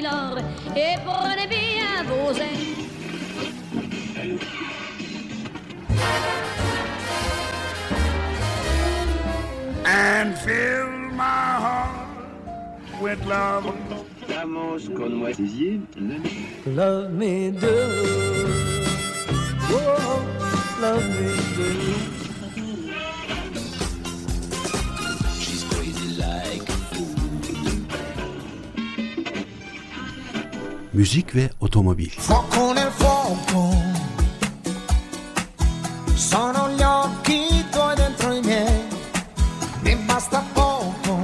Milord et prenez bien vos ailes. And fill my heart with love. Vamos con moi. Love me do. Oh, love me do. Müzik ve otomobil. Fuoco nel fuoco, sono gli occhi tuoi dentro i miei, mi basta poco.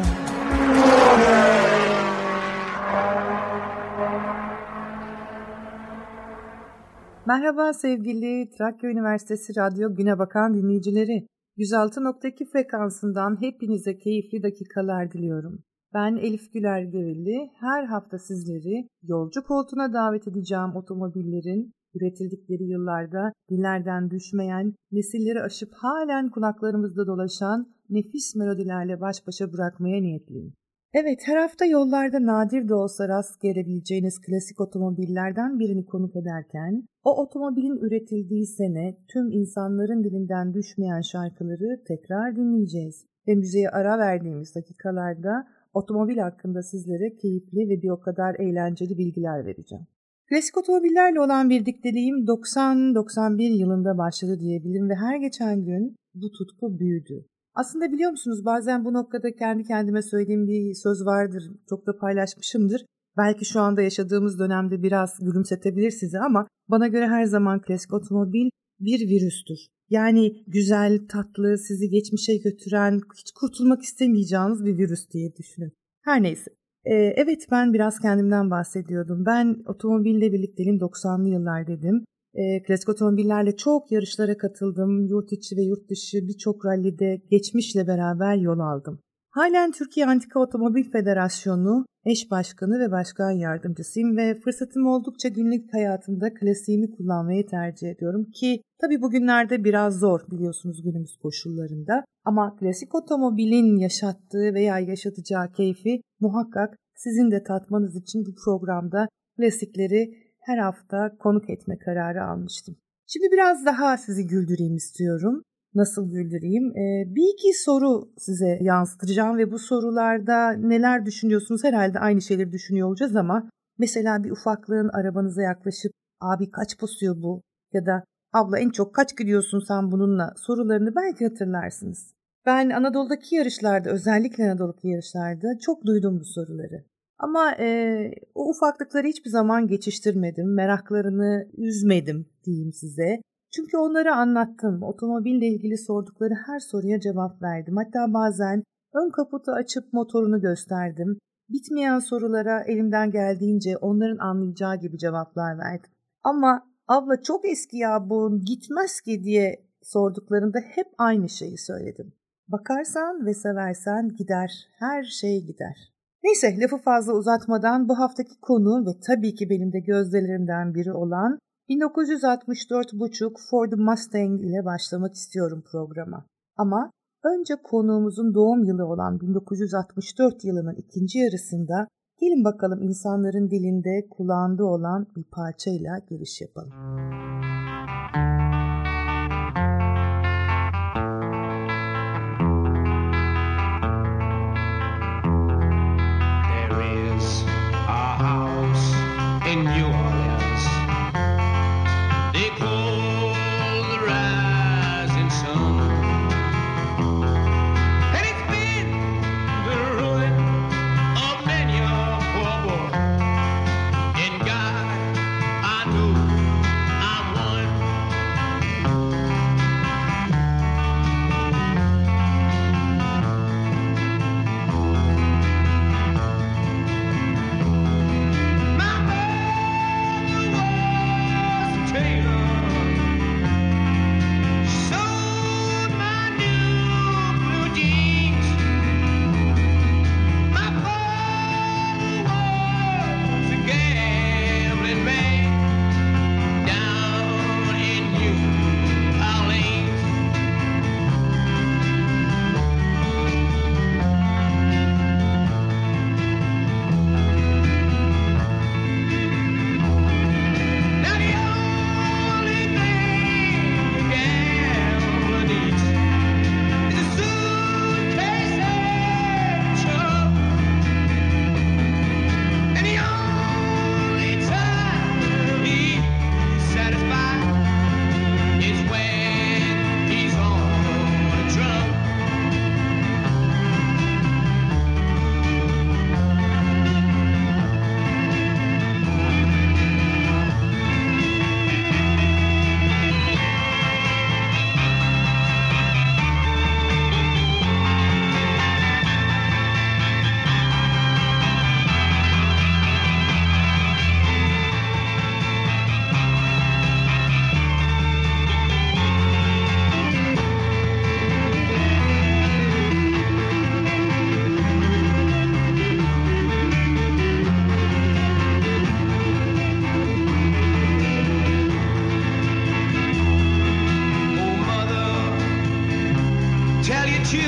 Merhaba sevgili Trakya Üniversitesi Radyo Güne Bakan dinleyicileri. 106.2 frekansından hepinize keyifli dakikalar diliyorum. Ben Elif Güler Geveli. Her hafta sizleri yolcu koltuğuna davet edeceğim otomobillerin üretildikleri yıllarda dillerden düşmeyen, nesilleri aşıp halen kulaklarımızda dolaşan nefis melodilerle baş başa bırakmaya niyetliyim. Evet, her hafta yollarda nadir de olsa rast gelebileceğiniz klasik otomobillerden birini konuk ederken, o otomobilin üretildiği sene tüm insanların dilinden düşmeyen şarkıları tekrar dinleyeceğiz. Ve müziğe ara verdiğimiz dakikalarda otomobil hakkında sizlere keyifli ve bir o kadar eğlenceli bilgiler vereceğim. Klasik otomobillerle olan birlikteliğim 90-91 yılında başladı diyebilirim ve her geçen gün bu tutku büyüdü. Aslında biliyor musunuz bazen bu noktada kendi kendime söylediğim bir söz vardır, çok da paylaşmışımdır. Belki şu anda yaşadığımız dönemde biraz gülümsetebilir sizi ama bana göre her zaman klasik otomobil bir virüstür. Yani güzel, tatlı, sizi geçmişe götüren, hiç kurtulmak istemeyeceğiniz bir virüs diye düşünün. Her neyse. Ee, evet ben biraz kendimden bahsediyordum. Ben otomobille birlikteliğim 90'lı yıllar dedim. Ee, klasik otomobillerle çok yarışlara katıldım. Yurt içi ve yurt dışı birçok rallide geçmişle beraber yol aldım. Halen Türkiye Antika Otomobil Federasyonu eş başkanı ve başkan yardımcısıyım ve fırsatım oldukça günlük hayatımda klasiğimi kullanmayı tercih ediyorum ki tabi bugünlerde biraz zor biliyorsunuz günümüz koşullarında ama klasik otomobilin yaşattığı veya yaşatacağı keyfi muhakkak sizin de tatmanız için bu programda klasikleri her hafta konuk etme kararı almıştım. Şimdi biraz daha sizi güldüreyim istiyorum nasıl güldüreyim? Ee, bir iki soru size yansıtacağım ve bu sorularda neler düşünüyorsunuz herhalde aynı şeyleri düşünüyor olacağız ama mesela bir ufaklığın arabanıza yaklaşıp abi kaç basıyor bu ya da abla en çok kaç gidiyorsun sen bununla sorularını belki hatırlarsınız. Ben Anadolu'daki yarışlarda özellikle Anadolu'daki yarışlarda çok duydum bu soruları. Ama e, o ufaklıkları hiçbir zaman geçiştirmedim, meraklarını üzmedim diyeyim size. Çünkü onlara anlattım. Otomobille ilgili sordukları her soruya cevap verdim. Hatta bazen ön kaputu açıp motorunu gösterdim. Bitmeyen sorulara elimden geldiğince onların anlayacağı gibi cevaplar verdim. Ama abla çok eski ya bu gitmez ki diye sorduklarında hep aynı şeyi söyledim. Bakarsan ve seversen gider, her şey gider. Neyse lafı fazla uzatmadan bu haftaki konu ve tabii ki benim de gözdelerimden biri olan 1964 buçuk Ford Mustang ile başlamak istiyorum programa. Ama önce konuğumuzun doğum yılı olan 1964 yılının ikinci yarısında gelin bakalım insanların dilinde kulağında olan bir parçayla giriş yapalım. There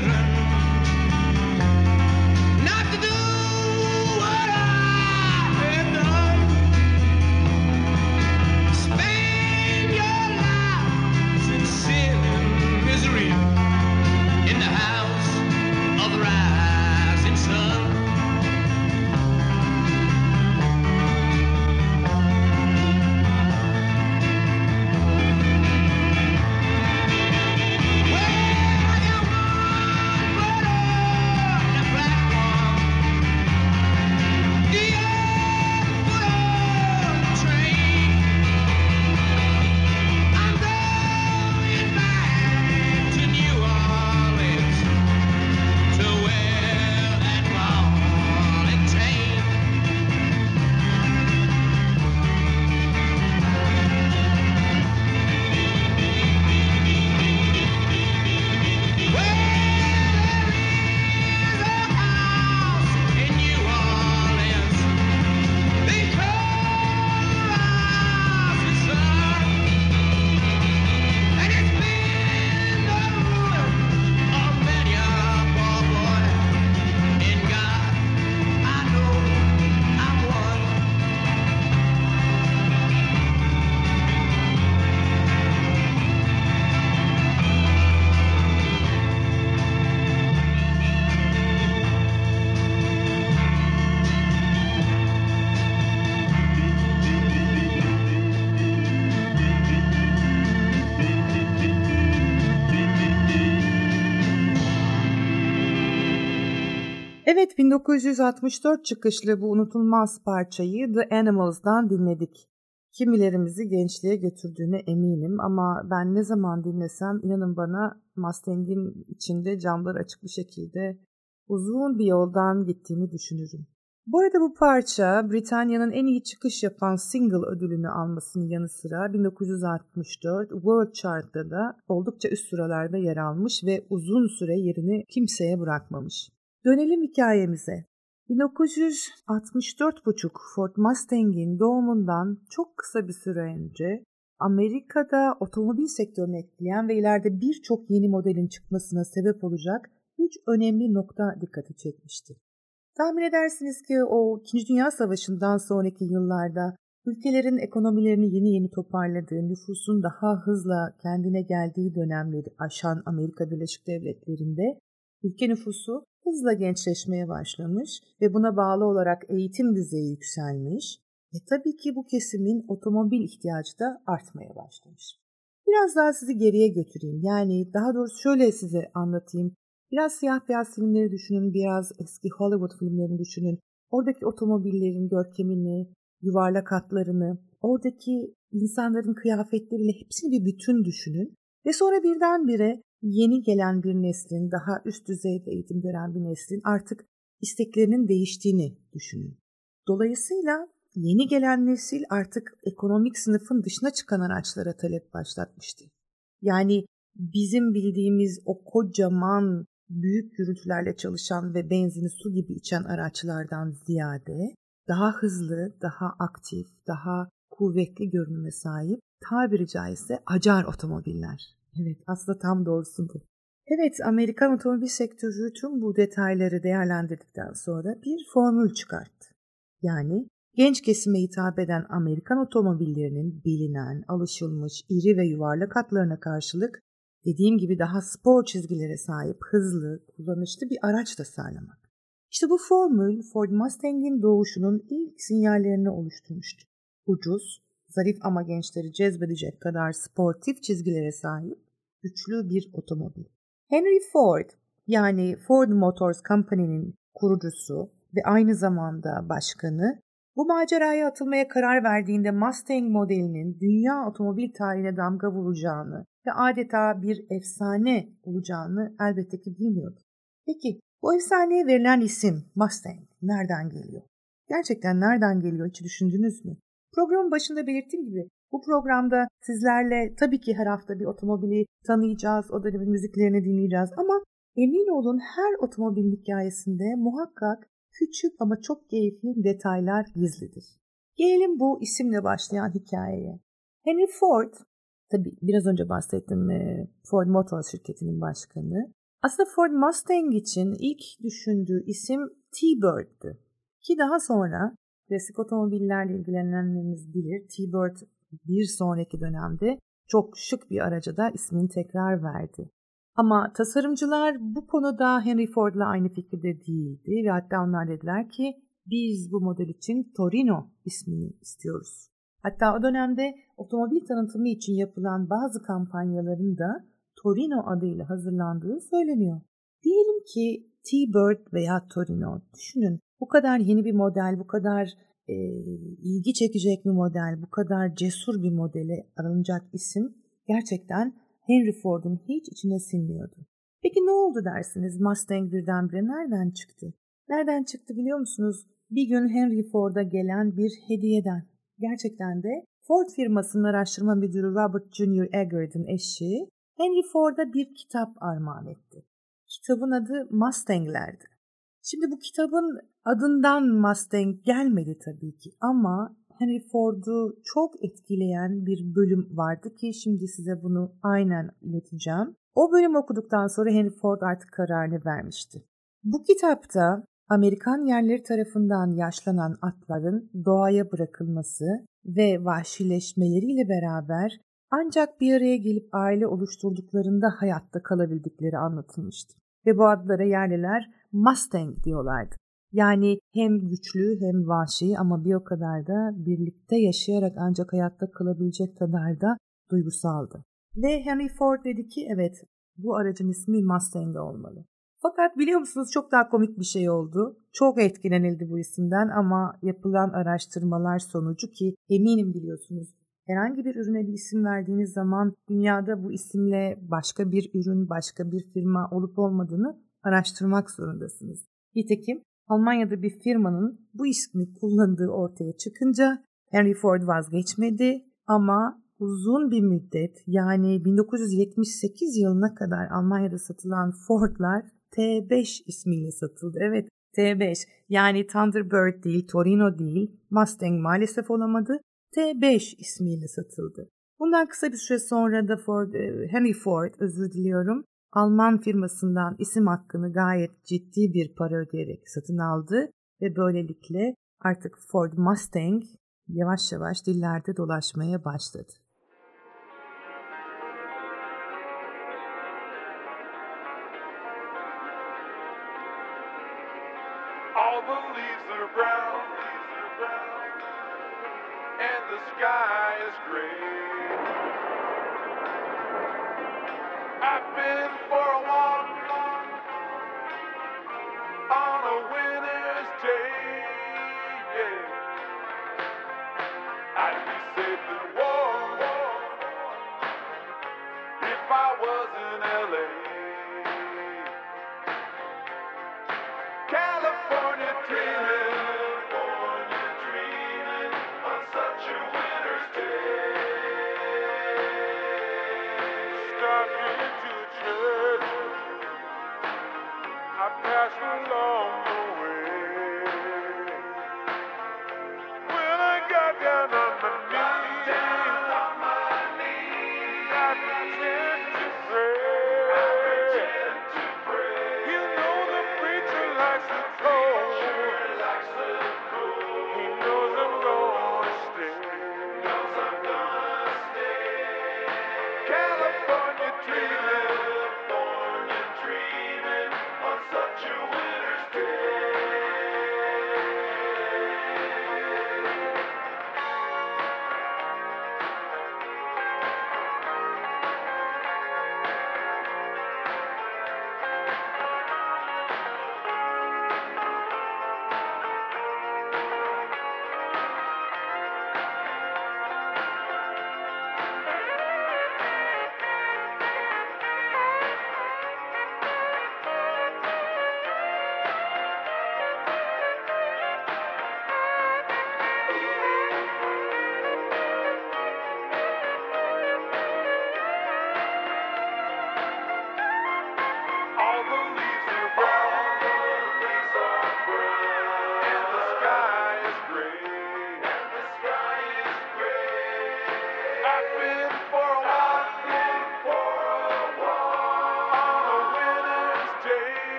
children Evet 1964 çıkışlı bu unutulmaz parçayı The Animals'dan dinledik. Kimilerimizi gençliğe götürdüğüne eminim ama ben ne zaman dinlesem inanın bana Mustang'in içinde camlar açık bir şekilde uzun bir yoldan gittiğimi düşünürüm. Bu arada bu parça Britanya'nın en iyi çıkış yapan single ödülünü almasının yanı sıra 1964 World Chart'ta da oldukça üst sıralarda yer almış ve uzun süre yerini kimseye bırakmamış. Dönelim hikayemize. 1964,5 Ford Mustang'in doğumundan çok kısa bir süre önce Amerika'da otomobil sektörünü etkileyen ve ileride birçok yeni modelin çıkmasına sebep olacak üç önemli nokta dikkati çekmişti. Tahmin edersiniz ki o 2. Dünya Savaşı'ndan sonraki yıllarda ülkelerin ekonomilerini yeni yeni toparladığı, nüfusun daha hızla kendine geldiği dönemleri aşan Amerika Birleşik Devletleri'nde ülke nüfusu hızla gençleşmeye başlamış ve buna bağlı olarak eğitim düzeyi yükselmiş ve tabii ki bu kesimin otomobil ihtiyacı da artmaya başlamış. Biraz daha sizi geriye götüreyim. Yani daha doğrusu şöyle size anlatayım. Biraz siyah beyaz filmleri düşünün, biraz eski Hollywood filmlerini düşünün. Oradaki otomobillerin görkemini, yuvarlak hatlarını, oradaki insanların kıyafetleriyle hepsini bir bütün düşünün. Ve sonra birdenbire yeni gelen bir neslin, daha üst düzeyde eğitim gören bir neslin artık isteklerinin değiştiğini düşünün. Dolayısıyla yeni gelen nesil artık ekonomik sınıfın dışına çıkan araçlara talep başlatmıştı. Yani bizim bildiğimiz o kocaman büyük gürültülerle çalışan ve benzini su gibi içen araçlardan ziyade daha hızlı, daha aktif, daha kuvvetli görünüme sahip tabiri caizse acar otomobiller. Evet aslında tam doğrusu bu. Evet Amerikan otomobil sektörü tüm bu detayları değerlendirdikten sonra bir formül çıkarttı. Yani genç kesime hitap eden Amerikan otomobillerinin bilinen, alışılmış, iri ve yuvarlak hatlarına karşılık dediğim gibi daha spor çizgilere sahip hızlı, kullanışlı bir araç tasarlamak. İşte bu formül Ford Mustang'in doğuşunun ilk sinyallerini oluşturmuştu. Ucuz, zarif ama gençleri cezbedecek kadar sportif çizgilere sahip güçlü bir otomobil. Henry Ford yani Ford Motors Company'nin kurucusu ve aynı zamanda başkanı bu maceraya atılmaya karar verdiğinde Mustang modelinin dünya otomobil tarihine damga vuracağını ve adeta bir efsane olacağını elbette ki bilmiyordu. Peki bu efsaneye verilen isim Mustang nereden geliyor? Gerçekten nereden geliyor hiç düşündünüz mü? Programın başında belirttiğim gibi bu programda sizlerle tabii ki her hafta bir otomobili tanıyacağız, o dönemin müziklerini dinleyeceğiz ama emin olun her otomobil hikayesinde muhakkak küçük ama çok keyifli detaylar gizlidir. Gelelim bu isimle başlayan hikayeye. Henry Ford, tabii biraz önce bahsettim Ford Motor şirketinin başkanı. Aslında Ford Mustang için ilk düşündüğü isim T-Bird'dü. Ki daha sonra klasik otomobillerle ilgilenenlerimiz bilir T-Bird bir sonraki dönemde çok şık bir araca da ismini tekrar verdi. Ama tasarımcılar bu konuda Henry Ford'la aynı fikirde değildi ve hatta onlar dediler ki biz bu model için Torino ismini istiyoruz. Hatta o dönemde otomobil tanıtımı için yapılan bazı kampanyaların da Torino adıyla hazırlandığı söyleniyor. Diyelim ki T-Bird veya Torino düşünün bu kadar yeni bir model, bu kadar e, ilgi çekecek bir model, bu kadar cesur bir modele alınacak isim gerçekten Henry Ford'un hiç içine sinmiyordu. Peki ne oldu dersiniz Mustang birdenbire nereden çıktı? Nereden çıktı biliyor musunuz? Bir gün Henry Ford'a gelen bir hediyeden. Gerçekten de Ford firmasının araştırma müdürü Robert Junior Eggerd'ın eşi Henry Ford'a bir kitap armağan etti. Kitabın adı Mustang'lerdi. Şimdi bu kitabın adından Mustang gelmedi tabii ki ama Henry Ford'u çok etkileyen bir bölüm vardı ki şimdi size bunu aynen ileteceğim. O bölüm okuduktan sonra Henry Ford artık kararını vermişti. Bu kitapta Amerikan yerleri tarafından yaşlanan atların doğaya bırakılması ve vahşileşmeleriyle beraber ancak bir araya gelip aile oluşturduklarında hayatta kalabildikleri anlatılmıştı. Ve bu adlara yerliler Mustang diyorlardı. Yani hem güçlü hem vahşi ama bir o kadar da birlikte yaşayarak ancak hayatta kalabilecek kadar da duygusaldı. Ve Henry Ford dedi ki evet bu aracın ismi Mustang olmalı. Fakat biliyor musunuz çok daha komik bir şey oldu. Çok etkilenildi bu isimden ama yapılan araştırmalar sonucu ki eminim biliyorsunuz herhangi bir ürüne bir isim verdiğiniz zaman dünyada bu isimle başka bir ürün, başka bir firma olup olmadığını araştırmak zorundasınız. Nitekim Almanya'da bir firmanın bu ismi kullandığı ortaya çıkınca Henry Ford vazgeçmedi ama uzun bir müddet yani 1978 yılına kadar Almanya'da satılan Ford'lar T5 ismiyle satıldı. Evet T5 yani Thunderbird değil, Torino değil, Mustang maalesef olamadı. T5 ismiyle satıldı. Bundan kısa bir süre sonra da Ford, e, Henry Ford özür diliyorum Alman firmasından isim hakkını gayet ciddi bir para ödeyerek satın aldı ve böylelikle artık Ford Mustang yavaş yavaş dillerde dolaşmaya başladı.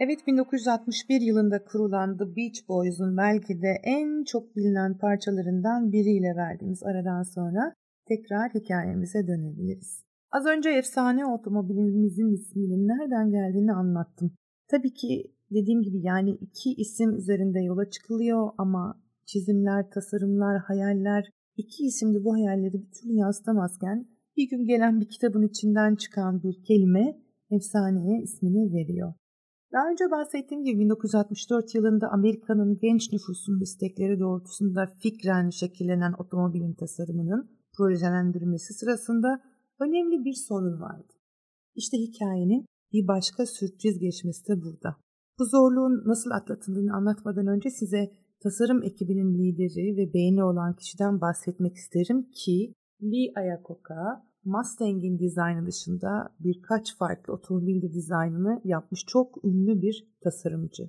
Evet 1961 yılında kurulan The Beach Boys'un belki de en çok bilinen parçalarından biriyle verdiğimiz aradan sonra tekrar hikayemize dönebiliriz. Az önce efsane otomobilimizin isminin nereden geldiğini anlattım. Tabii ki dediğim gibi yani iki isim üzerinde yola çıkılıyor ama çizimler, tasarımlar, hayaller iki isimli bu hayalleri bir türlü yansıtamazken bir gün gelen bir kitabın içinden çıkan bir kelime efsaneye ismini veriyor. Daha önce bahsettiğim gibi 1964 yılında Amerika'nın genç nüfusunun istekleri doğrultusunda fikren şekillenen otomobilin tasarımının projelendirmesi sırasında önemli bir sorun vardı. İşte hikayenin bir başka sürpriz geçmesi de burada. Bu zorluğun nasıl atlatıldığını anlatmadan önce size tasarım ekibinin lideri ve beğeni olan kişiden bahsetmek isterim ki Lee Iacocca Mustang'in dizaynı dışında birkaç farklı otomobil dizaynını yapmış çok ünlü bir tasarımcı.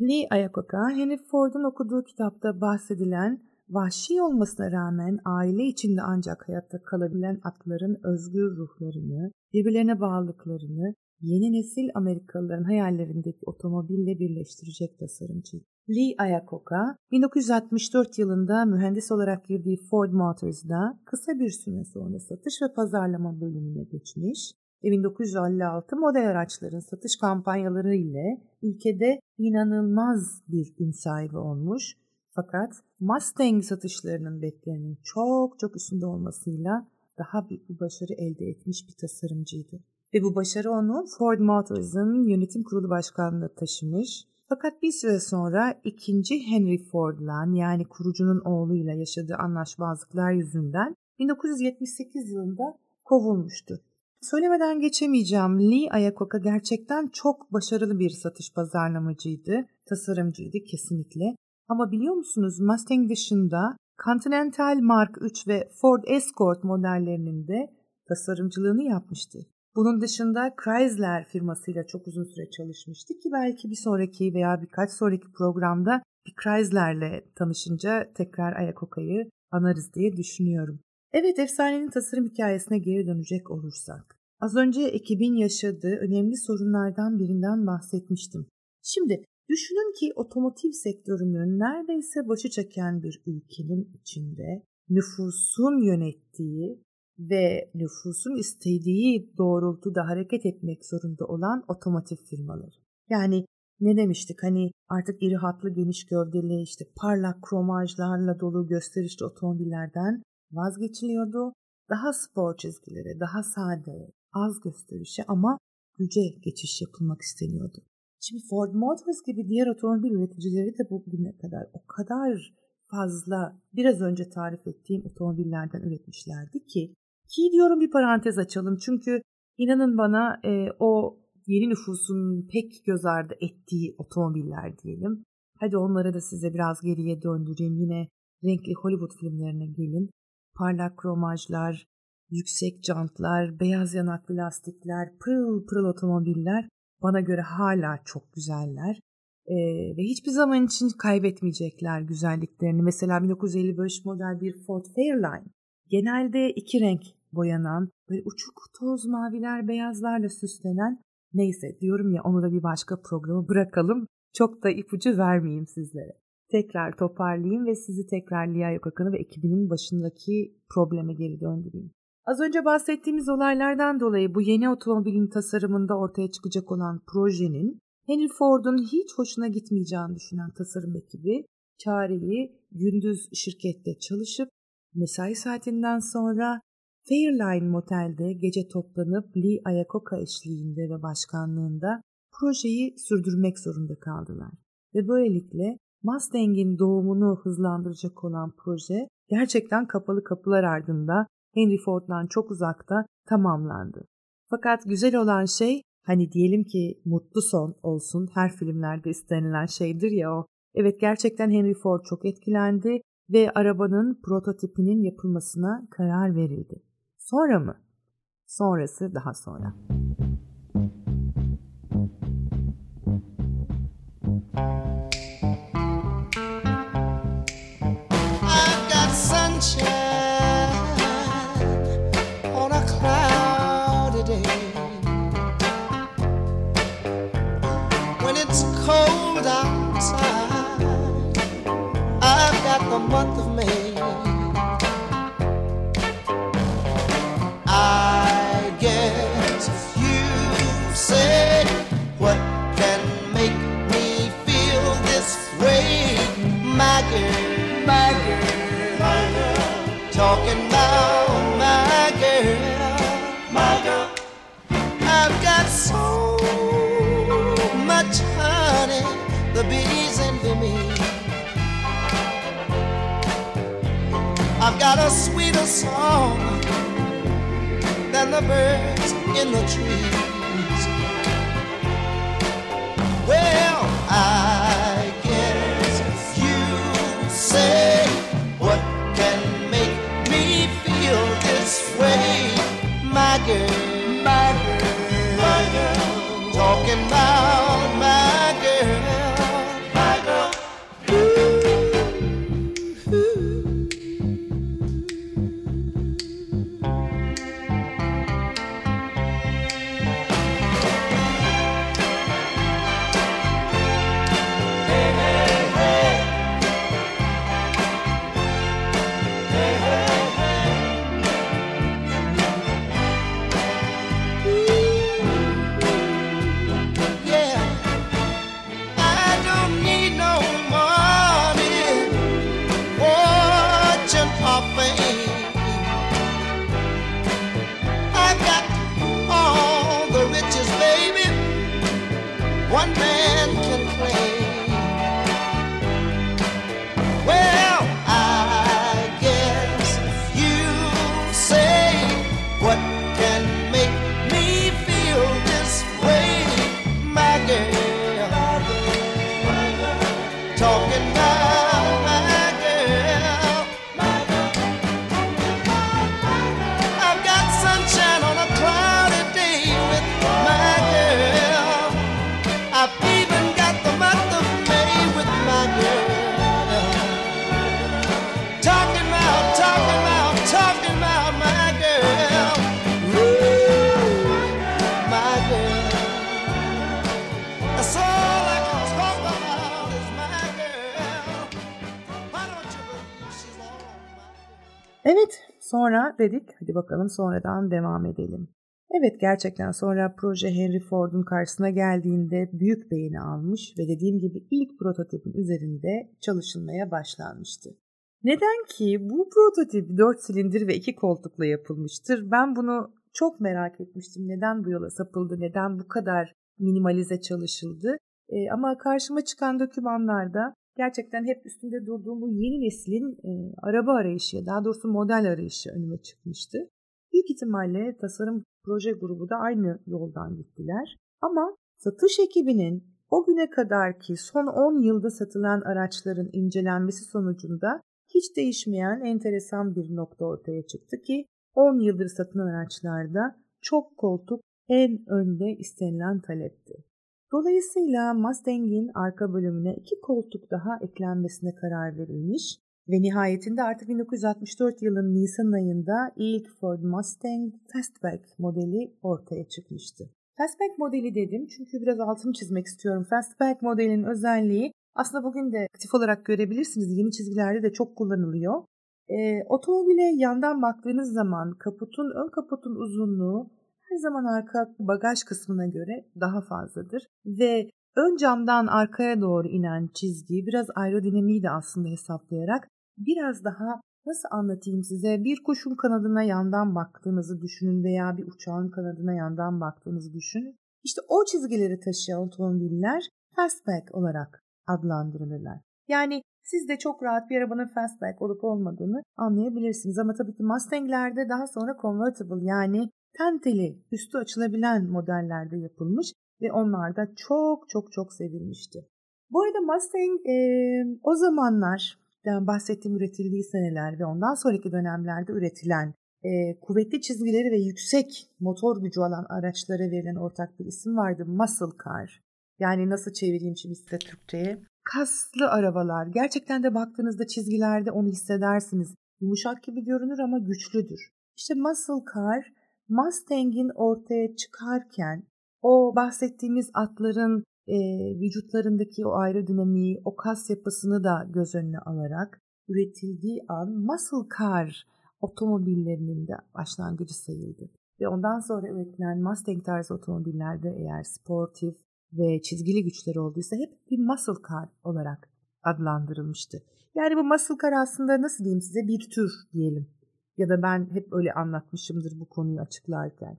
Lee Iacocca, Henry Ford'un okuduğu kitapta bahsedilen vahşi olmasına rağmen aile içinde ancak hayatta kalabilen atların özgür ruhlarını, birbirlerine bağlılıklarını yeni nesil Amerikalıların hayallerindeki otomobille birleştirecek tasarımcı. Lee Iacocca 1964 yılında mühendis olarak girdiği Ford Motors'da kısa bir süre sonra satış ve pazarlama bölümüne geçmiş ve 1956 model araçların satış kampanyaları ile ülkede inanılmaz bir ün sahibi olmuş fakat Mustang satışlarının beklenenin çok çok üstünde olmasıyla daha büyük bir başarı elde etmiş bir tasarımcıydı. Ve bu başarı onu Ford Motors'ın yönetim kurulu başkanlığına taşımış. Fakat bir süre sonra ikinci Henry Ford'la yani kurucunun oğluyla yaşadığı anlaşmazlıklar yüzünden 1978 yılında kovulmuştu. Söylemeden geçemeyeceğim Lee Iacocca gerçekten çok başarılı bir satış pazarlamacıydı, tasarımcıydı kesinlikle. Ama biliyor musunuz Mustang dışında Continental Mark 3 ve Ford Escort modellerinin de tasarımcılığını yapmıştı. Bunun dışında Chrysler firmasıyla çok uzun süre çalışmıştı ki belki bir sonraki veya birkaç sonraki programda bir Chrysler'le tanışınca tekrar Ayakoka'yı anarız diye düşünüyorum. Evet efsanenin tasarım hikayesine geri dönecek olursak. Az önce ekibin yaşadığı önemli sorunlardan birinden bahsetmiştim. Şimdi düşünün ki otomotiv sektörünün neredeyse başı çeken bir ülkenin içinde nüfusun yönettiği ve nüfusun istediği doğrultuda hareket etmek zorunda olan otomotiv firmaları. Yani ne demiştik hani artık iri hatlı geniş gövdeli işte parlak kromajlarla dolu gösterişli otomobillerden vazgeçiliyordu. Daha spor çizgilere, daha sade, az gösterişe ama güce geçiş yapılmak isteniyordu. Şimdi Ford Motors gibi diğer otomobil üreticileri de bugüne kadar o kadar fazla biraz önce tarif ettiğim otomobillerden üretmişlerdi ki ki diyorum bir parantez açalım çünkü inanın bana e, o yeni nüfusun pek göz ardı ettiği otomobiller diyelim. Hadi onları da size biraz geriye döndüreyim. Yine renkli Hollywood filmlerine gelin. Parlak kromajlar, yüksek jantlar, beyaz yanaklı lastikler, pırıl pırıl otomobiller bana göre hala çok güzeller. Ee, ve hiçbir zaman için kaybetmeyecekler güzelliklerini. Mesela 1955 model bir Ford Fairlane genelde iki renk boyanan, böyle uçuk toz maviler beyazlarla süslenen neyse diyorum ya onu da bir başka programa bırakalım. Çok da ipucu vermeyeyim sizlere. Tekrar toparlayayım ve sizi tekrar Lia Yokakan'ı ve ekibinin başındaki probleme geri döndüreyim. Az önce bahsettiğimiz olaylardan dolayı bu yeni otomobilin tasarımında ortaya çıkacak olan projenin Henry Ford'un hiç hoşuna gitmeyeceğini düşünen tasarım ekibi çareyi gündüz şirkette çalışıp mesai saatinden sonra Fairline Motel'de gece toplanıp Lee Iacocca eşliğinde ve başkanlığında projeyi sürdürmek zorunda kaldılar. Ve böylelikle Mustang'in doğumunu hızlandıracak olan proje gerçekten kapalı kapılar ardında Henry Ford'dan çok uzakta tamamlandı. Fakat güzel olan şey hani diyelim ki mutlu son olsun her filmlerde istenilen şeydir ya o. Evet gerçekten Henry Ford çok etkilendi ve arabanın prototipinin yapılmasına karar verildi. Sonra mı? Sonrası daha sonra. When it's Got a sweeter song than the birds in the trees. Well, I dedik hadi bakalım sonradan devam edelim. Evet gerçekten sonra proje Henry Ford'un karşısına geldiğinde büyük beğeni almış ve dediğim gibi ilk prototipin üzerinde çalışılmaya başlanmıştı. Neden ki bu prototip 4 silindir ve 2 koltukla yapılmıştır? Ben bunu çok merak etmiştim. Neden bu yola sapıldı? Neden bu kadar minimalize çalışıldı? E, ama karşıma çıkan dokümanlarda gerçekten hep üstünde durduğum bu yeni neslin e, araba arayışı, daha doğrusu model arayışı önüme çıkmıştı. Büyük ihtimalle tasarım proje grubu da aynı yoldan gittiler. Ama satış ekibinin o güne kadar ki son 10 yılda satılan araçların incelenmesi sonucunda hiç değişmeyen enteresan bir nokta ortaya çıktı ki 10 yıldır satılan araçlarda çok koltuk en önde istenilen talepti. Dolayısıyla Mustang'in arka bölümüne iki koltuk daha eklenmesine karar verilmiş ve nihayetinde artık 1964 yılının Nisan ayında ilk Ford Mustang Fastback modeli ortaya çıkmıştı. Fastback modeli dedim çünkü biraz altını çizmek istiyorum. Fastback modelinin özelliği aslında bugün de aktif olarak görebilirsiniz. Yeni çizgilerde de çok kullanılıyor. Ee, otomobile yandan baktığınız zaman kaputun ön kaputun uzunluğu her zaman arka bagaj kısmına göre daha fazladır ve ön camdan arkaya doğru inen çizgi biraz aerodinamiği de aslında hesaplayarak biraz daha nasıl anlatayım size bir kuşun kanadına yandan baktığınızı düşünün veya bir uçağın kanadına yandan baktığınızı düşünün. İşte o çizgileri taşıyan otomobiller fastback olarak adlandırılırlar. Yani siz de çok rahat bir arabanın fastback olup olmadığını anlayabilirsiniz. Ama tabii ki Mustang'lerde daha sonra convertible yani tenteli üstü açılabilen modellerde yapılmış ve onlar da çok çok çok sevilmişti. Bu arada Mustang e, o zamanlar bahsettiğim üretildiği seneler ve ondan sonraki dönemlerde üretilen e, kuvvetli çizgileri ve yüksek motor gücü olan araçlara verilen ortak bir isim vardı. Muscle car. Yani nasıl çevireyim şimdi size Türkçe'ye? Kaslı arabalar. Gerçekten de baktığınızda çizgilerde onu hissedersiniz. Yumuşak gibi görünür ama güçlüdür. İşte muscle car Mustang'in ortaya çıkarken o bahsettiğimiz atların e, vücutlarındaki o aerodinamiği, o kas yapısını da göz önüne alarak üretildiği an muscle car otomobillerinin de başlangıcı sayıldı. Ve ondan sonra üretilen Mustang tarzı otomobillerde eğer sportif ve çizgili güçleri olduysa hep bir muscle car olarak adlandırılmıştı. Yani bu muscle car aslında nasıl diyeyim size bir tür diyelim. Ya da ben hep öyle anlatmışımdır bu konuyu açıklarken.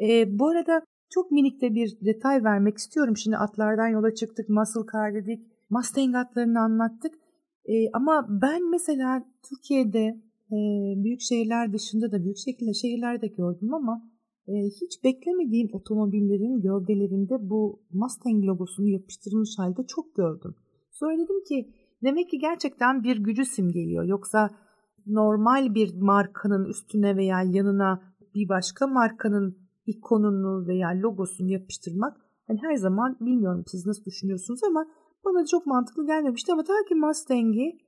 E, bu arada çok minik de bir detay vermek istiyorum. Şimdi atlardan yola çıktık, muscle car dedik, Mustang atlarını anlattık. E, ama ben mesela Türkiye'de e, büyük şehirler dışında da büyük şekilde şehirlerde gördüm ama e, hiç beklemediğim otomobillerin gövdelerinde bu Mustang logosunu yapıştırılmış halde çok gördüm. Sonra dedim ki demek ki gerçekten bir gücü simgeliyor. Yoksa normal bir markanın üstüne veya yanına bir başka markanın ikonunu veya logosunu yapıştırmak hani her zaman bilmiyorum siz nasıl düşünüyorsunuz ama bana çok mantıklı gelmemişti ama ta ki Mustang'i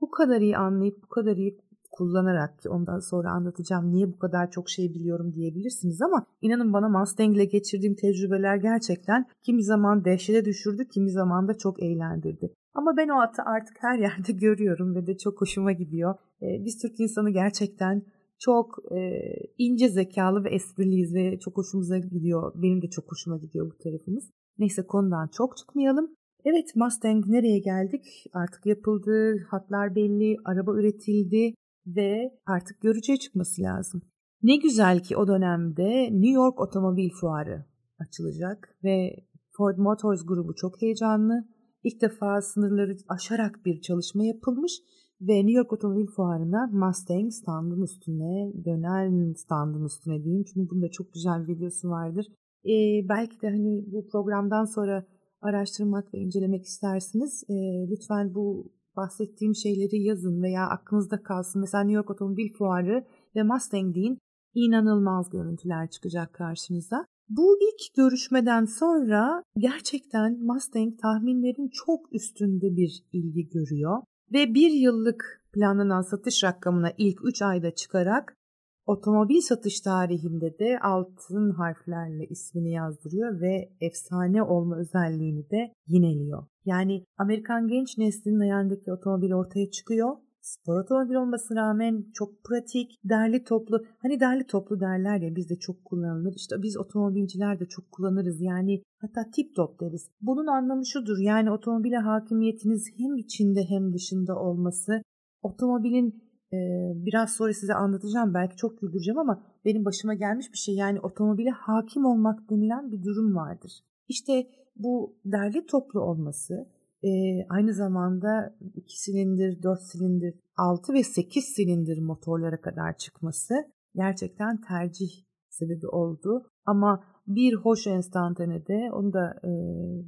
bu kadar iyi anlayıp bu kadar iyi kullanarak ki ondan sonra anlatacağım niye bu kadar çok şey biliyorum diyebilirsiniz ama inanın bana Mustang ile geçirdiğim tecrübeler gerçekten kimi zaman dehşete düşürdü, kimi zaman da çok eğlendirdi. Ama ben o atı artık her yerde görüyorum ve de çok hoşuma gidiyor. Ee, biz Türk insanı gerçekten çok e, ince zekalı ve espriliyiz ve çok hoşumuza gidiyor. Benim de çok hoşuma gidiyor bu tarafımız. Neyse konudan çok çıkmayalım. Evet Mustang nereye geldik? Artık yapıldı, hatlar belli, araba üretildi ve artık görücüye çıkması lazım. Ne güzel ki o dönemde New York Otomobil Fuarı açılacak ve Ford Motors grubu çok heyecanlı. İlk defa sınırları aşarak bir çalışma yapılmış ve New York Otomobil Fuarı'na Mustang standın üstüne, dönen standın üstüne diyeyim. Çünkü bunda çok güzel bir videosu vardır. Ee, belki de hani bu programdan sonra araştırmak ve incelemek istersiniz. Ee, lütfen bu bahsettiğim şeyleri yazın veya aklınızda kalsın. Mesela New York Otomobil Fuarı ve Mustang deyin. İnanılmaz görüntüler çıkacak karşınıza. Bu ilk görüşmeden sonra gerçekten Mustang tahminlerin çok üstünde bir ilgi görüyor ve bir yıllık planlanan satış rakamına ilk 3 ayda çıkarak otomobil satış tarihinde de altın harflerle ismini yazdırıyor ve efsane olma özelliğini de yineliyor. Yani Amerikan genç neslinin hayalindeki otomobil ortaya çıkıyor spor otomobil olmasına rağmen çok pratik, derli toplu. Hani derli toplu derler ya bizde çok kullanılır. İşte biz otomobilciler de çok kullanırız. Yani hatta tip top deriz. Bunun anlamı şudur. Yani otomobile hakimiyetiniz hem içinde hem dışında olması. Otomobilin e, biraz sonra size anlatacağım. Belki çok güldüreceğim ama benim başıma gelmiş bir şey. Yani otomobile hakim olmak denilen bir durum vardır. İşte bu derli toplu olması e, aynı zamanda 2 silindir, 4 silindir, 6 ve 8 silindir motorlara kadar çıkması gerçekten tercih sebebi oldu. Ama bir hoş enstantanede onu da e,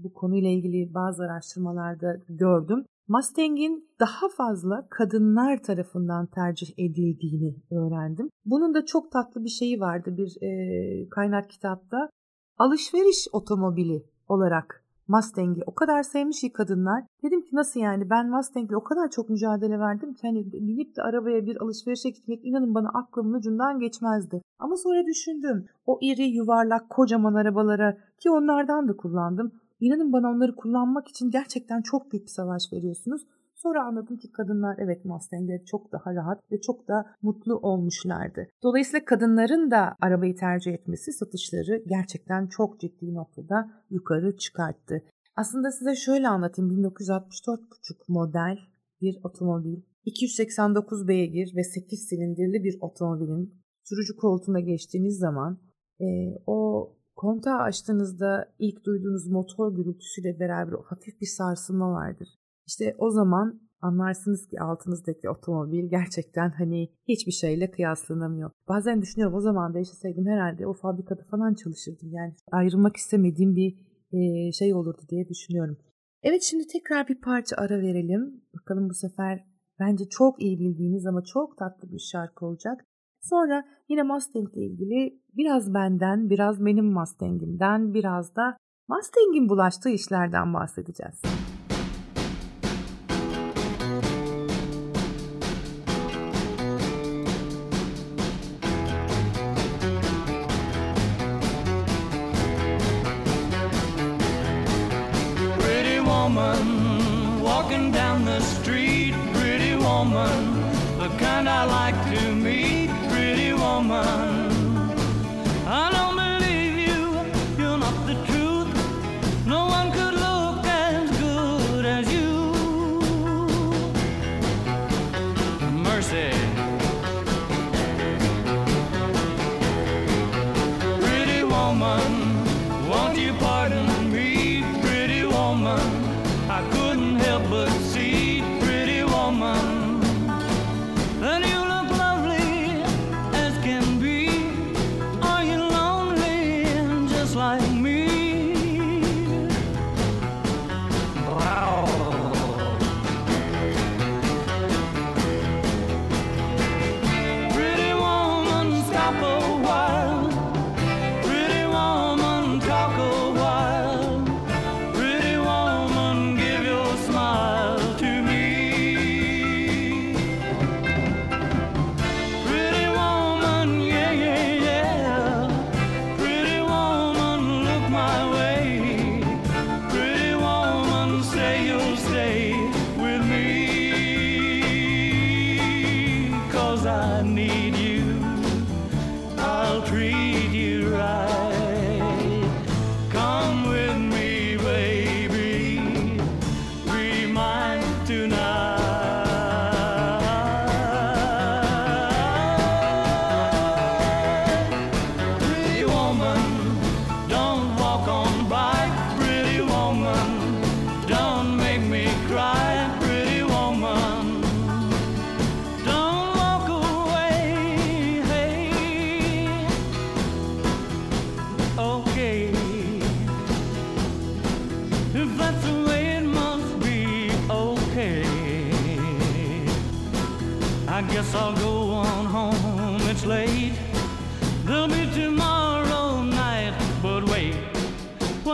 bu konuyla ilgili bazı araştırmalarda gördüm. Mustang'in daha fazla kadınlar tarafından tercih edildiğini öğrendim. Bunun da çok tatlı bir şeyi vardı bir e, kaynak kitapta. Alışveriş otomobili olarak Mustang'i o kadar sevmiş ki kadınlar. Dedim ki nasıl yani ben Mustang'le o kadar çok mücadele verdim ki hani binip de arabaya bir alışverişe gitmek inanın bana aklımın ucundan geçmezdi. Ama sonra düşündüm o iri yuvarlak kocaman arabalara ki onlardan da kullandım. İnanın bana onları kullanmak için gerçekten çok büyük bir savaş veriyorsunuz. Sonra anladım ki kadınlar evet Mustang'de çok daha rahat ve çok da mutlu olmuşlardı. Dolayısıyla kadınların da arabayı tercih etmesi satışları gerçekten çok ciddi noktada yukarı çıkarttı. Aslında size şöyle anlatayım. 1964 1964,5 model bir otomobil, 289 beygir ve 8 silindirli bir otomobilin sürücü koltuğuna geçtiğiniz zaman e, o kontağı açtığınızda ilk duyduğunuz motor gürültüsüyle beraber hafif bir sarsılma vardır. İşte o zaman anlarsınız ki altınızdaki otomobil gerçekten hani hiçbir şeyle kıyaslanamıyor. Bazen düşünüyorum o zaman da herhalde o fabrikada falan çalışırdım. Yani ayrılmak istemediğim bir e, şey olurdu diye düşünüyorum. Evet şimdi tekrar bir parça ara verelim. Bakalım bu sefer bence çok iyi bildiğiniz ama çok tatlı bir şarkı olacak. Sonra yine Mustang ile ilgili biraz benden, biraz benim Mustang'imden, biraz da Mustang'in bulaştığı işlerden bahsedeceğiz.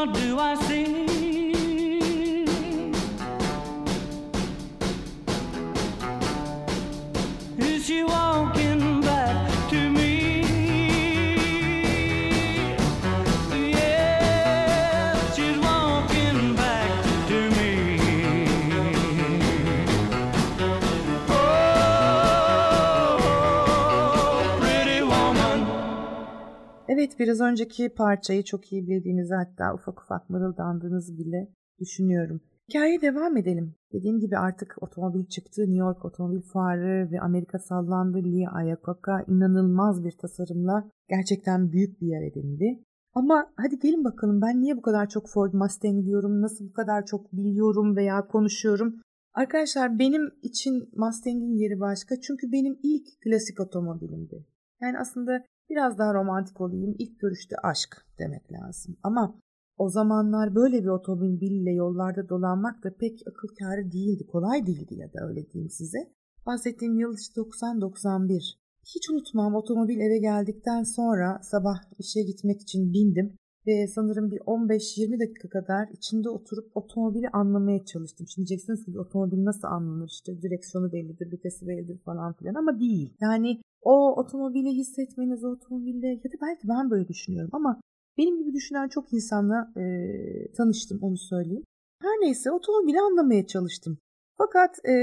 Do I see? Biraz önceki parçayı çok iyi bildiğiniz hatta ufak ufak mırıldandığınızı bile düşünüyorum. Hikayeye devam edelim. Dediğim gibi artık otomobil çıktı. New York Otomobil Fuarı ve Amerika sallandı. Lee Iacocca inanılmaz bir tasarımla gerçekten büyük bir yer edindi. Ama hadi gelin bakalım ben niye bu kadar çok Ford Mustang diyorum, nasıl bu kadar çok biliyorum veya konuşuyorum. Arkadaşlar benim için Mustang'in yeri başka çünkü benim ilk klasik otomobilimdi. Yani aslında biraz daha romantik olayım. İlk görüşte aşk demek lazım. Ama o zamanlar böyle bir otomobille yollarda dolanmak da pek akıl kârı değildi. Kolay değildi ya da öyle diyeyim size. Bahsettiğim yıl işte 90-91. Hiç unutmam otomobil eve geldikten sonra sabah işe gitmek için bindim ve sanırım bir 15-20 dakika kadar içinde oturup otomobili anlamaya çalıştım. Şimdi diyeceksiniz ki otomobil nasıl anlanır işte direksiyonu bellidir, vitesi bellidir falan filan ama değil. Yani o otomobili hissetmeniz, o otomobille ya da belki ben böyle düşünüyorum ama benim gibi düşünen çok insanla e, tanıştım onu söyleyeyim. Her neyse otomobili anlamaya çalıştım. Fakat e,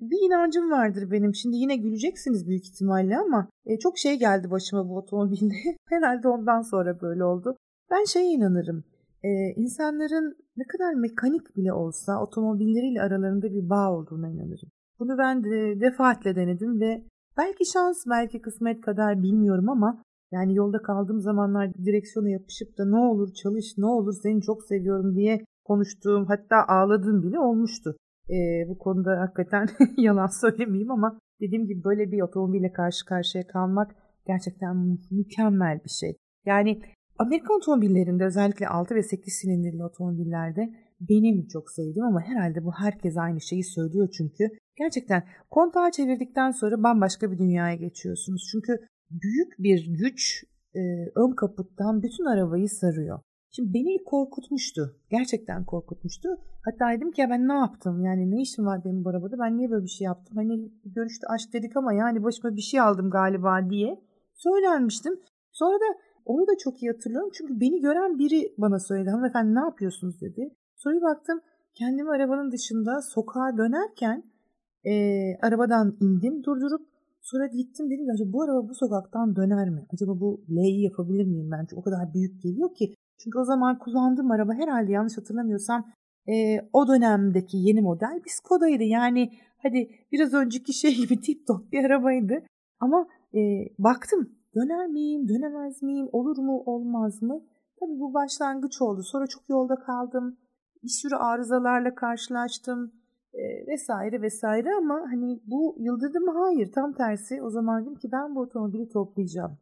bir inancım vardır benim. Şimdi yine güleceksiniz büyük ihtimalle ama e, çok şey geldi başıma bu otomobilde. Herhalde ondan sonra böyle oldu. Ben şeye inanırım. E, insanların ne kadar mekanik bile olsa otomobilleriyle aralarında bir bağ olduğuna inanırım. Bunu ben de defaatle denedim ve belki şans belki kısmet kadar bilmiyorum ama yani yolda kaldığım zamanlar direksiyona yapışıp da ne olur çalış ne olur seni çok seviyorum diye konuştuğum hatta ağladığım bile olmuştu. Ee, bu konuda hakikaten yalan söylemeyeyim ama dediğim gibi böyle bir otomobille karşı karşıya kalmak gerçekten mükemmel bir şey. Yani Amerikan otomobillerinde özellikle 6 ve 8 silindirli otomobillerde benim çok sevdiğim ama herhalde bu herkes aynı şeyi söylüyor çünkü gerçekten kontağı çevirdikten sonra bambaşka bir dünyaya geçiyorsunuz. Çünkü büyük bir güç e, ön kaputtan bütün arabayı sarıyor. Şimdi beni korkutmuştu. Gerçekten korkutmuştu. Hatta dedim ki ya ben ne yaptım? Yani ne işim var benim bu arabada? Ben niye böyle bir şey yaptım? Hani görüşte aşk dedik ama yani başıma bir şey aldım galiba diye söylenmiştim. Sonra da onu da çok iyi hatırlıyorum. Çünkü beni gören biri bana söyledi. Hanımefendi ne yapıyorsunuz dedi. Sonra baktım kendimi arabanın dışında sokağa dönerken e, arabadan indim durdurup sonra gittim dedim ki bu araba bu sokaktan döner mi? Acaba bu L'yi yapabilir miyim ben? Çünkü o kadar büyük geliyor ki. Çünkü o zaman kullandığım araba herhalde yanlış hatırlamıyorsam e, o dönemdeki yeni model bir Skoda'ydı. Yani hadi biraz önceki şey gibi tip top bir arabaydı. Ama e, baktım döner miyim, dönemez miyim, olur mu, olmaz mı? Tabii bu başlangıç oldu. Sonra çok yolda kaldım. Bir sürü arızalarla karşılaştım e, vesaire vesaire ama hani bu yıldırdı mı? Hayır. Tam tersi. O zaman dedim ki ben bu otomobili toplayacağım.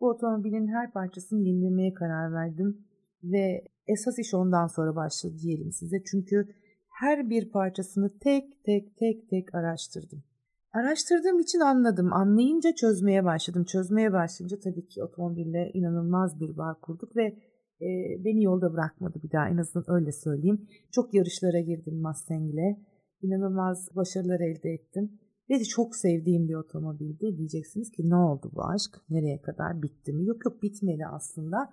Bu otomobilin her parçasını yenilemeye karar verdim ve esas iş ondan sonra başladı diyelim size. Çünkü her bir parçasını tek tek tek tek araştırdım. Araştırdığım için anladım. Anlayınca çözmeye başladım. Çözmeye başlayınca tabii ki otomobille inanılmaz bir bağ kurduk ve e, beni yolda bırakmadı bir daha en azından öyle söyleyeyim. Çok yarışlara girdim Mustang ile. İnanılmaz başarılar elde ettim. Ve de çok sevdiğim bir otomobildi. Diyeceksiniz ki ne oldu bu aşk? Nereye kadar bitti mi? Yok yok bitmedi aslında.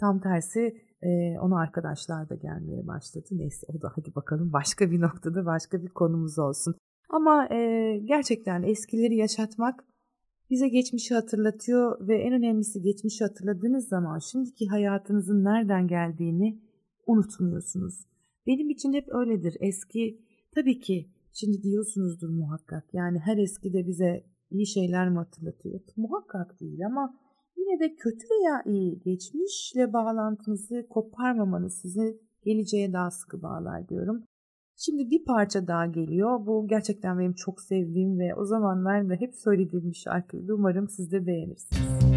Tam tersi e, ona arkadaşlar da gelmeye başladı. Neyse o da hadi bakalım başka bir noktada başka bir konumuz olsun. Ama e, gerçekten eskileri yaşatmak bize geçmişi hatırlatıyor ve en önemlisi geçmişi hatırladığınız zaman şimdiki hayatınızın nereden geldiğini unutmuyorsunuz. Benim için hep öyledir. Eski tabii ki şimdi diyorsunuzdur muhakkak. Yani her eski de bize iyi şeyler mi hatırlatıyor? Muhakkak değil ama yine de kötü veya iyi geçmişle bağlantınızı koparmamanız sizi geleceğe daha sıkı bağlar diyorum. Şimdi bir parça daha geliyor. Bu gerçekten benim çok sevdiğim ve o zamanlar da hep söylediğim bir şarkıydı. Umarım siz de beğenirsiniz.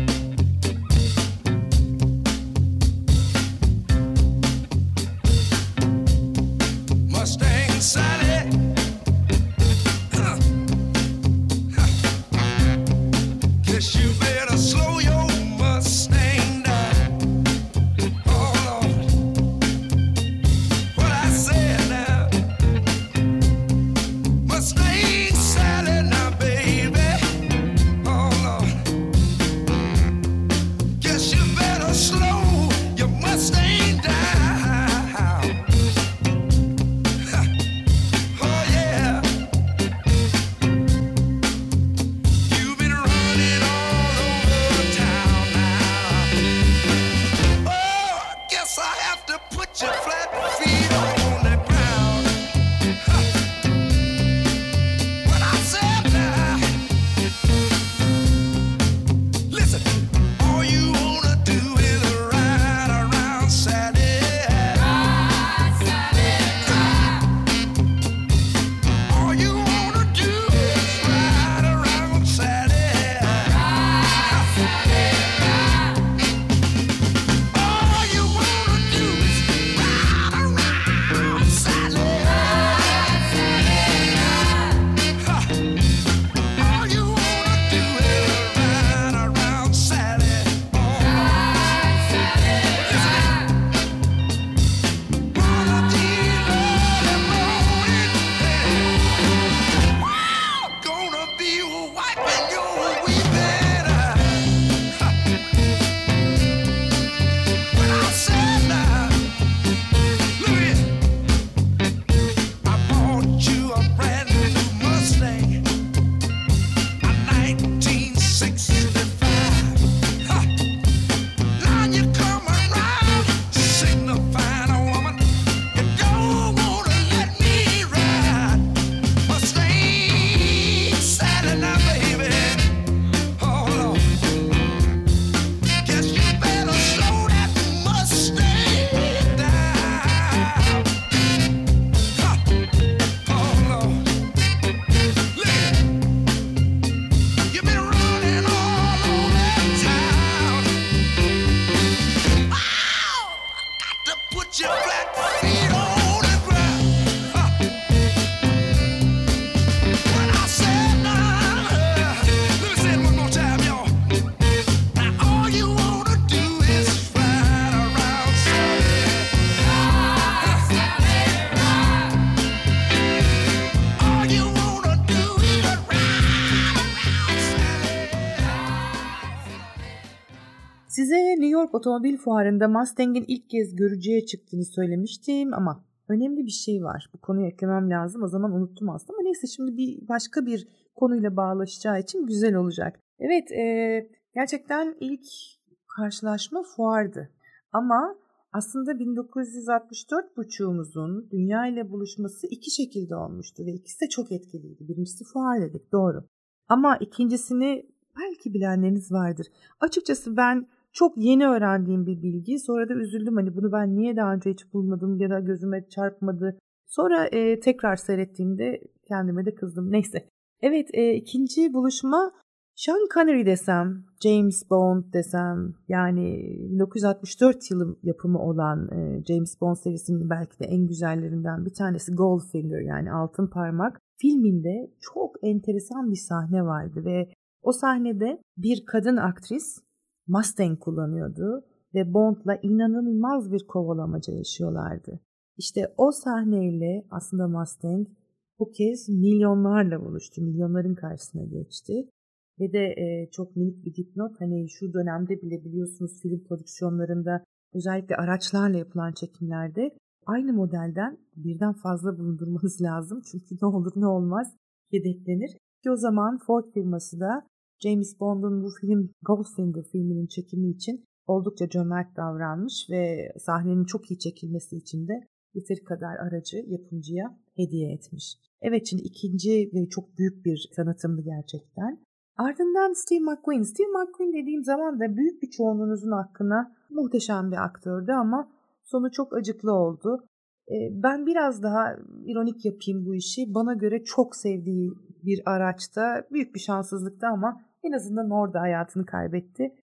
Otomobil Fuarı'nda Mustang'in ilk kez görücüye çıktığını söylemiştim ama önemli bir şey var. Bu konuyu eklemem lazım. O zaman unuttum aslında ama neyse şimdi bir başka bir konuyla bağlaşacağı için güzel olacak. Evet e, gerçekten ilk karşılaşma fuardı. Ama aslında 1964 buçuğumuzun dünya ile buluşması iki şekilde olmuştu ve ikisi de çok etkiliydi. Birincisi fuar dedik doğru. Ama ikincisini belki bilenleriniz vardır. Açıkçası ben Çok yeni öğrendiğim bir bilgi. Sonra da üzüldüm hani bunu ben niye daha önce hiç bulmadım ya da gözüme çarpmadı. Sonra e, tekrar seyrettiğimde kendime de kızdım. Neyse. Evet e, ikinci buluşma Sean Connery desem, James Bond desem yani 1964 yılı yapımı olan e, James Bond serisinin belki de en güzellerinden bir tanesi Goldfinger yani Altın Parmak filminde çok enteresan bir sahne vardı ve o sahnede bir kadın aktris Mustang kullanıyordu ve Bond'la inanılmaz bir kovalamaca yaşıyorlardı. İşte o sahneyle aslında Mustang bu kez milyonlarla buluştu, milyonların karşısına geçti. Ve de e, çok minik bir dipnot hani şu dönemde bile biliyorsunuz film prodüksiyonlarında özellikle araçlarla yapılan çekimlerde aynı modelden birden fazla bulundurmanız lazım. Çünkü ne olur ne olmaz yedeklenir. Ki o zaman Ford firması da James Bond'un bu film Goldfinger filminin çekimi için oldukça cömert davranmış ve sahnenin çok iyi çekilmesi için de yeteri kadar aracı yapımcıya hediye etmiş. Evet şimdi ikinci ve çok büyük bir tanıtımdı gerçekten. Ardından Steve McQueen. Steve McQueen dediğim zaman da büyük bir çoğunluğunuzun hakkına muhteşem bir aktördü ama sonu çok acıklı oldu. Ben biraz daha ironik yapayım bu işi. Bana göre çok sevdiği bir araçta büyük bir şanssızlıkta ama en azından orada hayatını kaybetti.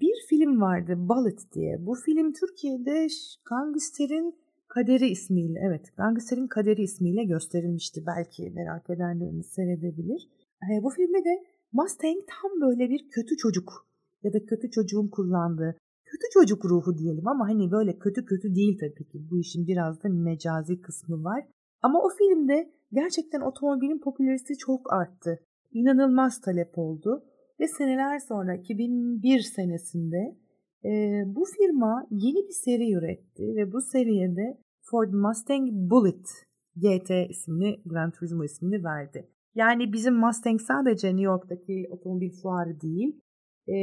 Bir film vardı Bullet diye. Bu film Türkiye'de Gangster'in Kaderi ismiyle, evet Gangster'in Kaderi ismiyle gösterilmişti. Belki merak edenleriniz seyredebilir. Bu filmde de Mustang tam böyle bir kötü çocuk ya da kötü çocuğun kullandığı kötü çocuk ruhu diyelim ama hani böyle kötü kötü değil tabii ki. Bu işin biraz da mecazi kısmı var. Ama o filmde gerçekten otomobilin popülaritesi çok arttı. İnanılmaz talep oldu. Ve seneler sonra 2001 senesinde e, bu firma yeni bir seri üretti ve bu seriye de Ford Mustang Bullet GT ismini, Gran Turismo ismini verdi. Yani bizim Mustang sadece New York'taki otomobil fuarı değil, e,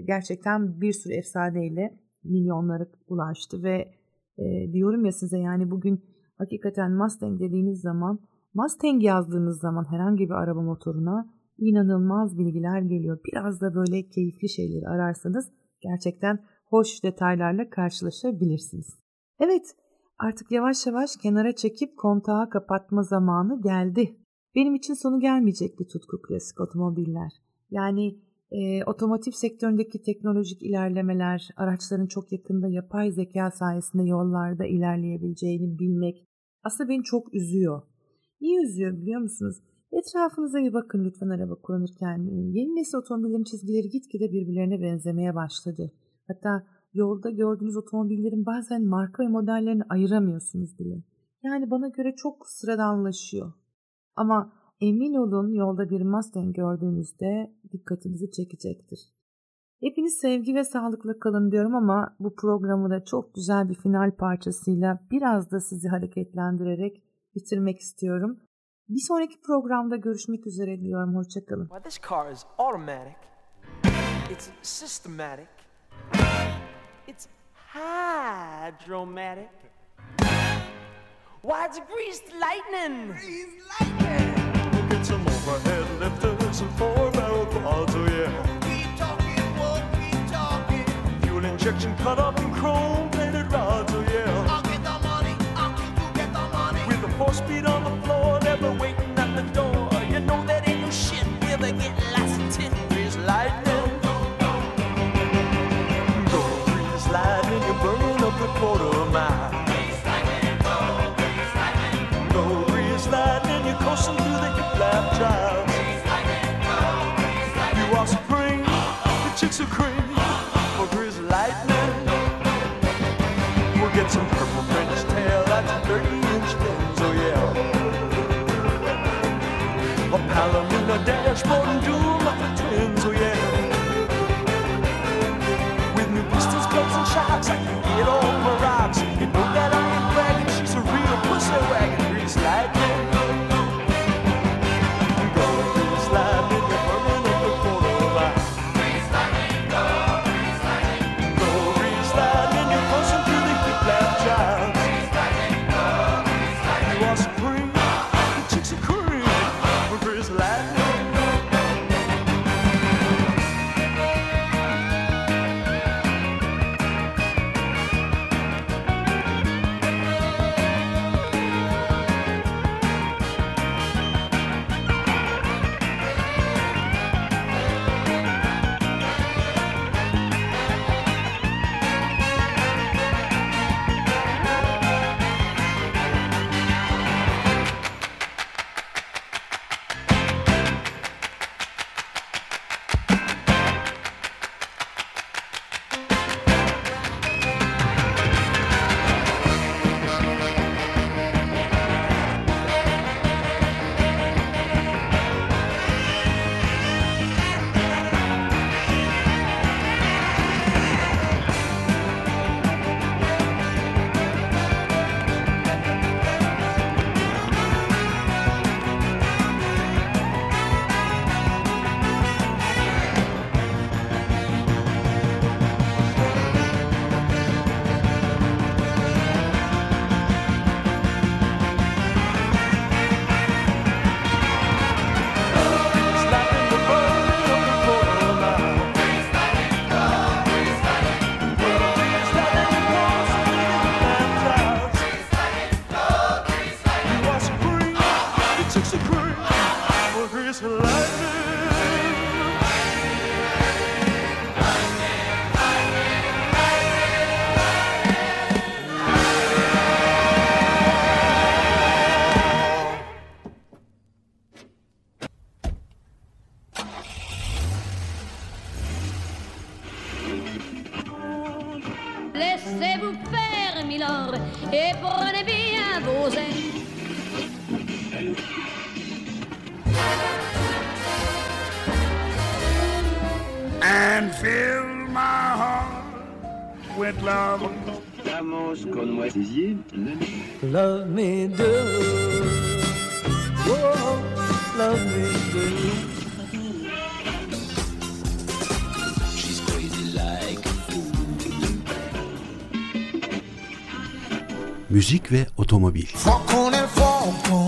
gerçekten bir sürü efsaneyle milyonlara ulaştı ve e, diyorum ya size yani bugün hakikaten Mustang dediğiniz zaman, Mustang yazdığınız zaman herhangi bir araba motoruna inanılmaz bilgiler geliyor. Biraz da böyle keyifli şeyleri ararsanız gerçekten hoş detaylarla karşılaşabilirsiniz. Evet, artık yavaş yavaş kenara çekip kontağı kapatma zamanı geldi. Benim için sonu gelmeyecek bir tutku klasik otomobiller. Yani e, otomotiv sektöründeki teknolojik ilerlemeler, araçların çok yakında yapay zeka sayesinde yollarda ilerleyebileceğini bilmek aslında beni çok üzüyor. Niye üzüyor biliyor musunuz? Etrafınıza bir bakın lütfen araba kullanırken. Yeni nesil otomobillerin çizgileri gitgide birbirlerine benzemeye başladı. Hatta yolda gördüğünüz otomobillerin bazen marka ve modellerini ayıramıyorsunuz bile. Yani bana göre çok sıradanlaşıyor. Ama emin olun yolda bir Mustang gördüğünüzde dikkatinizi çekecektir. Hepiniz sevgi ve sağlıkla kalın diyorum ama bu programı da çok güzel bir final parçasıyla biraz da sizi hareketlendirerek bitirmek istiyorum. Bir sonraki programda görüşmek üzere diyorum. Hoşçakalın. Well, this car is automatic. It's systematic. It's hydromatic. Why, it's greased lightning. Greased lightning. Look at some overhead lifters and four barrel quads, oh yeah. Keep talking, won't keep talking. Fuel injection cut up in chrome speed on the floor, never waiting at the door. You know that ain't no shit. We'll be getting lots lightning. Lightning, you're up the quarter mile. Go lightning, you're through the. You are the chicks are cream dashboard and dual muffler twins, oh yeah. With new pistons, clubs, and shocks, Müzik ve otomobil. Fuck on.